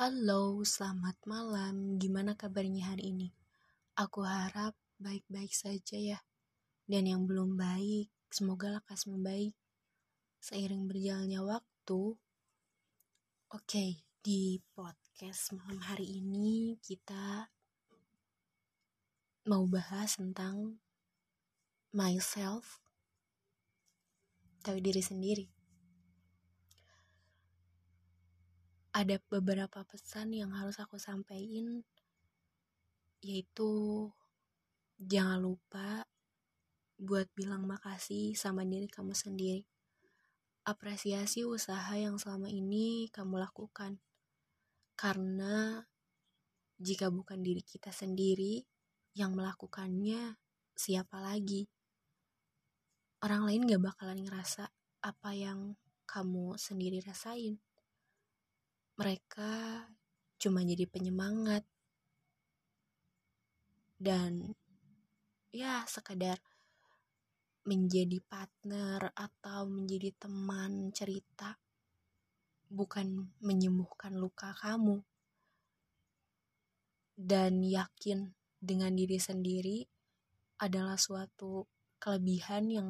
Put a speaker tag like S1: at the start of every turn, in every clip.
S1: Halo, selamat malam. Gimana kabarnya hari ini? Aku harap baik-baik saja ya. Dan yang belum baik, semoga lekas membaik. Seiring berjalannya waktu, oke, di podcast malam hari ini kita mau bahas tentang myself, tahu diri sendiri. Ada beberapa pesan yang harus aku sampaikan yaitu jangan lupa buat bilang makasih sama diri kamu sendiri. Apresiasi usaha yang selama ini kamu lakukan. Karena jika bukan diri kita sendiri yang melakukannya, siapa lagi? Orang lain gak bakalan ngerasa apa yang kamu sendiri rasain mereka cuma jadi penyemangat. Dan ya sekadar menjadi partner atau menjadi teman cerita bukan menyembuhkan luka kamu. Dan yakin dengan diri sendiri adalah suatu kelebihan yang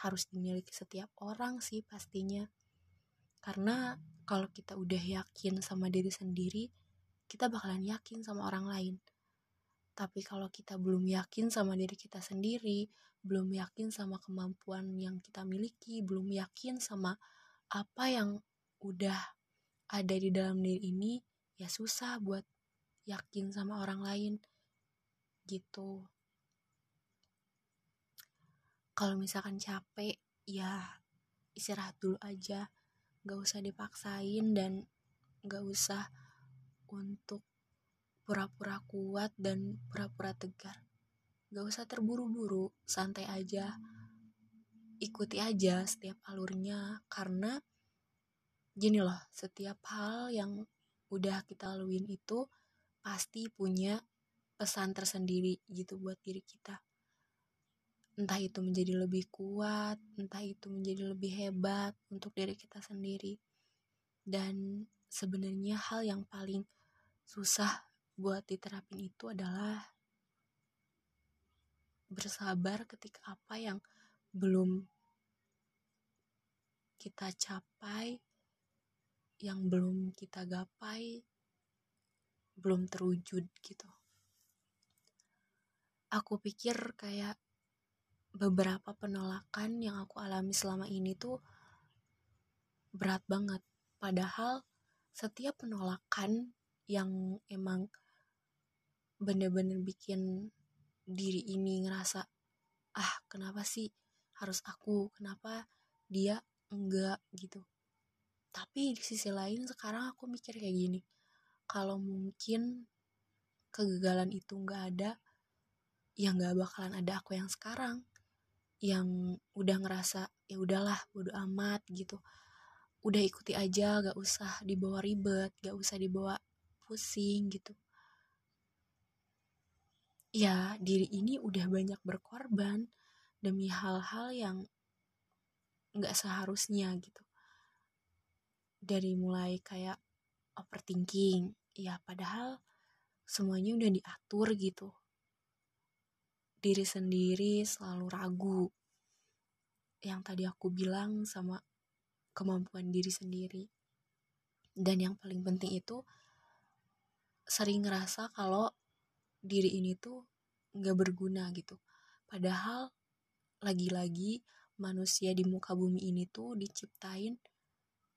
S1: harus dimiliki setiap orang sih pastinya. Karena kalau kita udah yakin sama diri sendiri, kita bakalan yakin sama orang lain. Tapi kalau kita belum yakin sama diri kita sendiri, belum yakin sama kemampuan yang kita miliki, belum yakin sama apa yang udah ada di dalam diri ini, ya susah buat yakin sama orang lain. Gitu. Kalau misalkan capek, ya istirahat dulu aja gak usah dipaksain dan gak usah untuk pura-pura kuat dan pura-pura tegar. Gak usah terburu-buru santai aja. Ikuti aja setiap alurnya karena gini loh setiap hal yang udah kita laluin itu pasti punya pesan tersendiri gitu buat diri kita entah itu menjadi lebih kuat, entah itu menjadi lebih hebat untuk diri kita sendiri. Dan sebenarnya hal yang paling susah buat diterapin itu adalah bersabar ketika apa yang belum kita capai, yang belum kita gapai, belum terwujud gitu. Aku pikir kayak beberapa penolakan yang aku alami selama ini tuh berat banget. Padahal setiap penolakan yang emang bener-bener bikin diri ini ngerasa ah kenapa sih harus aku? Kenapa dia enggak? gitu. Tapi di sisi lain sekarang aku mikir kayak gini kalau mungkin kegagalan itu nggak ada ya nggak bakalan ada aku yang sekarang yang udah ngerasa ya udahlah bodo amat gitu. Udah ikuti aja gak usah dibawa ribet gak usah dibawa pusing gitu. Ya diri ini udah banyak berkorban demi hal-hal yang gak seharusnya gitu. Dari mulai kayak overthinking ya padahal semuanya udah diatur gitu diri sendiri selalu ragu. Yang tadi aku bilang sama kemampuan diri sendiri. Dan yang paling penting itu sering ngerasa kalau diri ini tuh nggak berguna gitu. Padahal lagi-lagi manusia di muka bumi ini tuh diciptain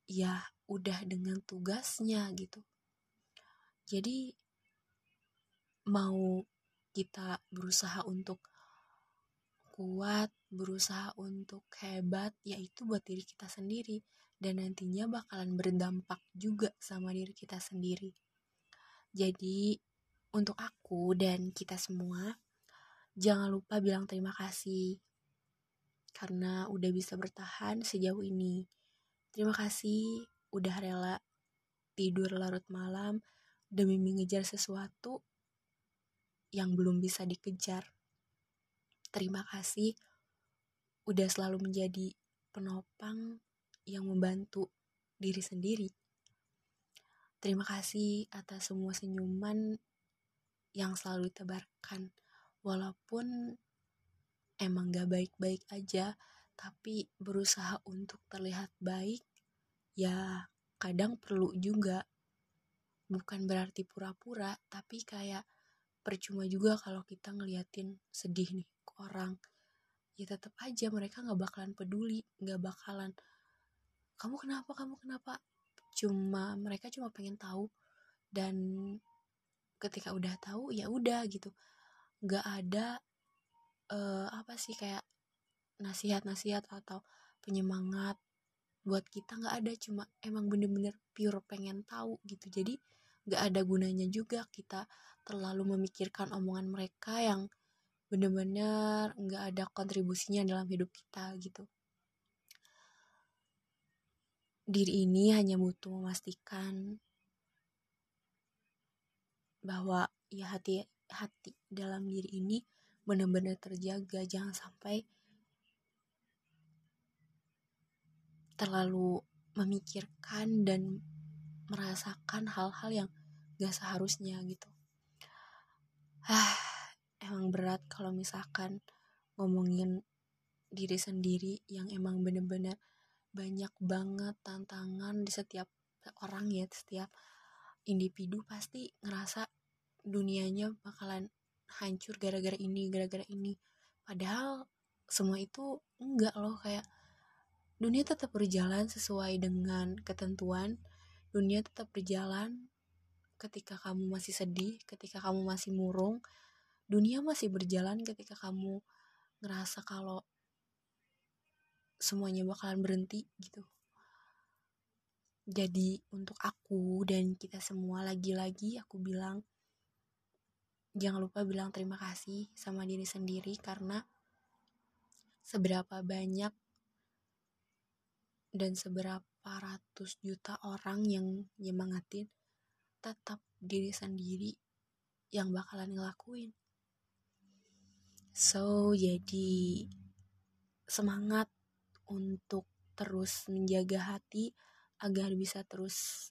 S1: ya udah dengan tugasnya gitu. Jadi mau kita berusaha untuk kuat, berusaha untuk hebat, yaitu buat diri kita sendiri. Dan nantinya bakalan berdampak juga sama diri kita sendiri. Jadi, untuk aku dan kita semua, jangan lupa bilang terima kasih. Karena udah bisa bertahan sejauh ini. Terima kasih udah rela tidur larut malam demi mengejar sesuatu yang belum bisa dikejar. Terima kasih udah selalu menjadi penopang yang membantu diri sendiri. terima kasih atas semua senyuman yang selalu ditebarkan walaupun emang gak baik-baik aja tapi berusaha untuk terlihat baik ya kadang perlu juga bukan berarti pura-pura tapi kayak percuma juga kalau kita ngeliatin sedih nih ke orang. Ya tetap aja mereka nggak bakalan peduli nggak bakalan kamu kenapa kamu kenapa? Cuma mereka cuma pengen tahu dan ketika udah tahu ya udah gitu. Nggak ada uh, apa sih kayak nasihat-nasihat atau penyemangat buat kita nggak ada. Cuma emang bener-bener pure pengen tahu gitu. Jadi nggak ada gunanya juga kita terlalu memikirkan omongan mereka yang bener-bener nggak ada kontribusinya dalam hidup kita gitu. Diri ini hanya butuh memastikan bahwa ya hati hati dalam diri ini benar-benar terjaga jangan sampai terlalu memikirkan dan merasakan hal-hal yang gak seharusnya gitu. Ah emang berat kalau misalkan ngomongin diri sendiri yang emang bener-bener banyak banget tantangan di setiap orang ya setiap individu pasti ngerasa dunianya bakalan hancur gara-gara ini gara-gara ini. Padahal semua itu enggak loh kayak dunia tetap berjalan sesuai dengan ketentuan dunia tetap berjalan ketika kamu masih sedih ketika kamu masih murung dunia masih berjalan ketika kamu ngerasa kalau semuanya bakalan berhenti gitu. Jadi untuk aku dan kita semua lagi-lagi aku bilang jangan lupa bilang terima kasih sama diri sendiri karena seberapa banyak dan seberapa ratus juta orang yang nyemangatin tetap diri sendiri yang bakalan ngelakuin so jadi semangat untuk terus menjaga hati agar bisa terus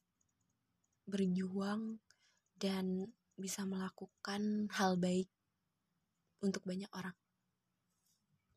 S1: berjuang dan bisa melakukan hal baik untuk banyak orang.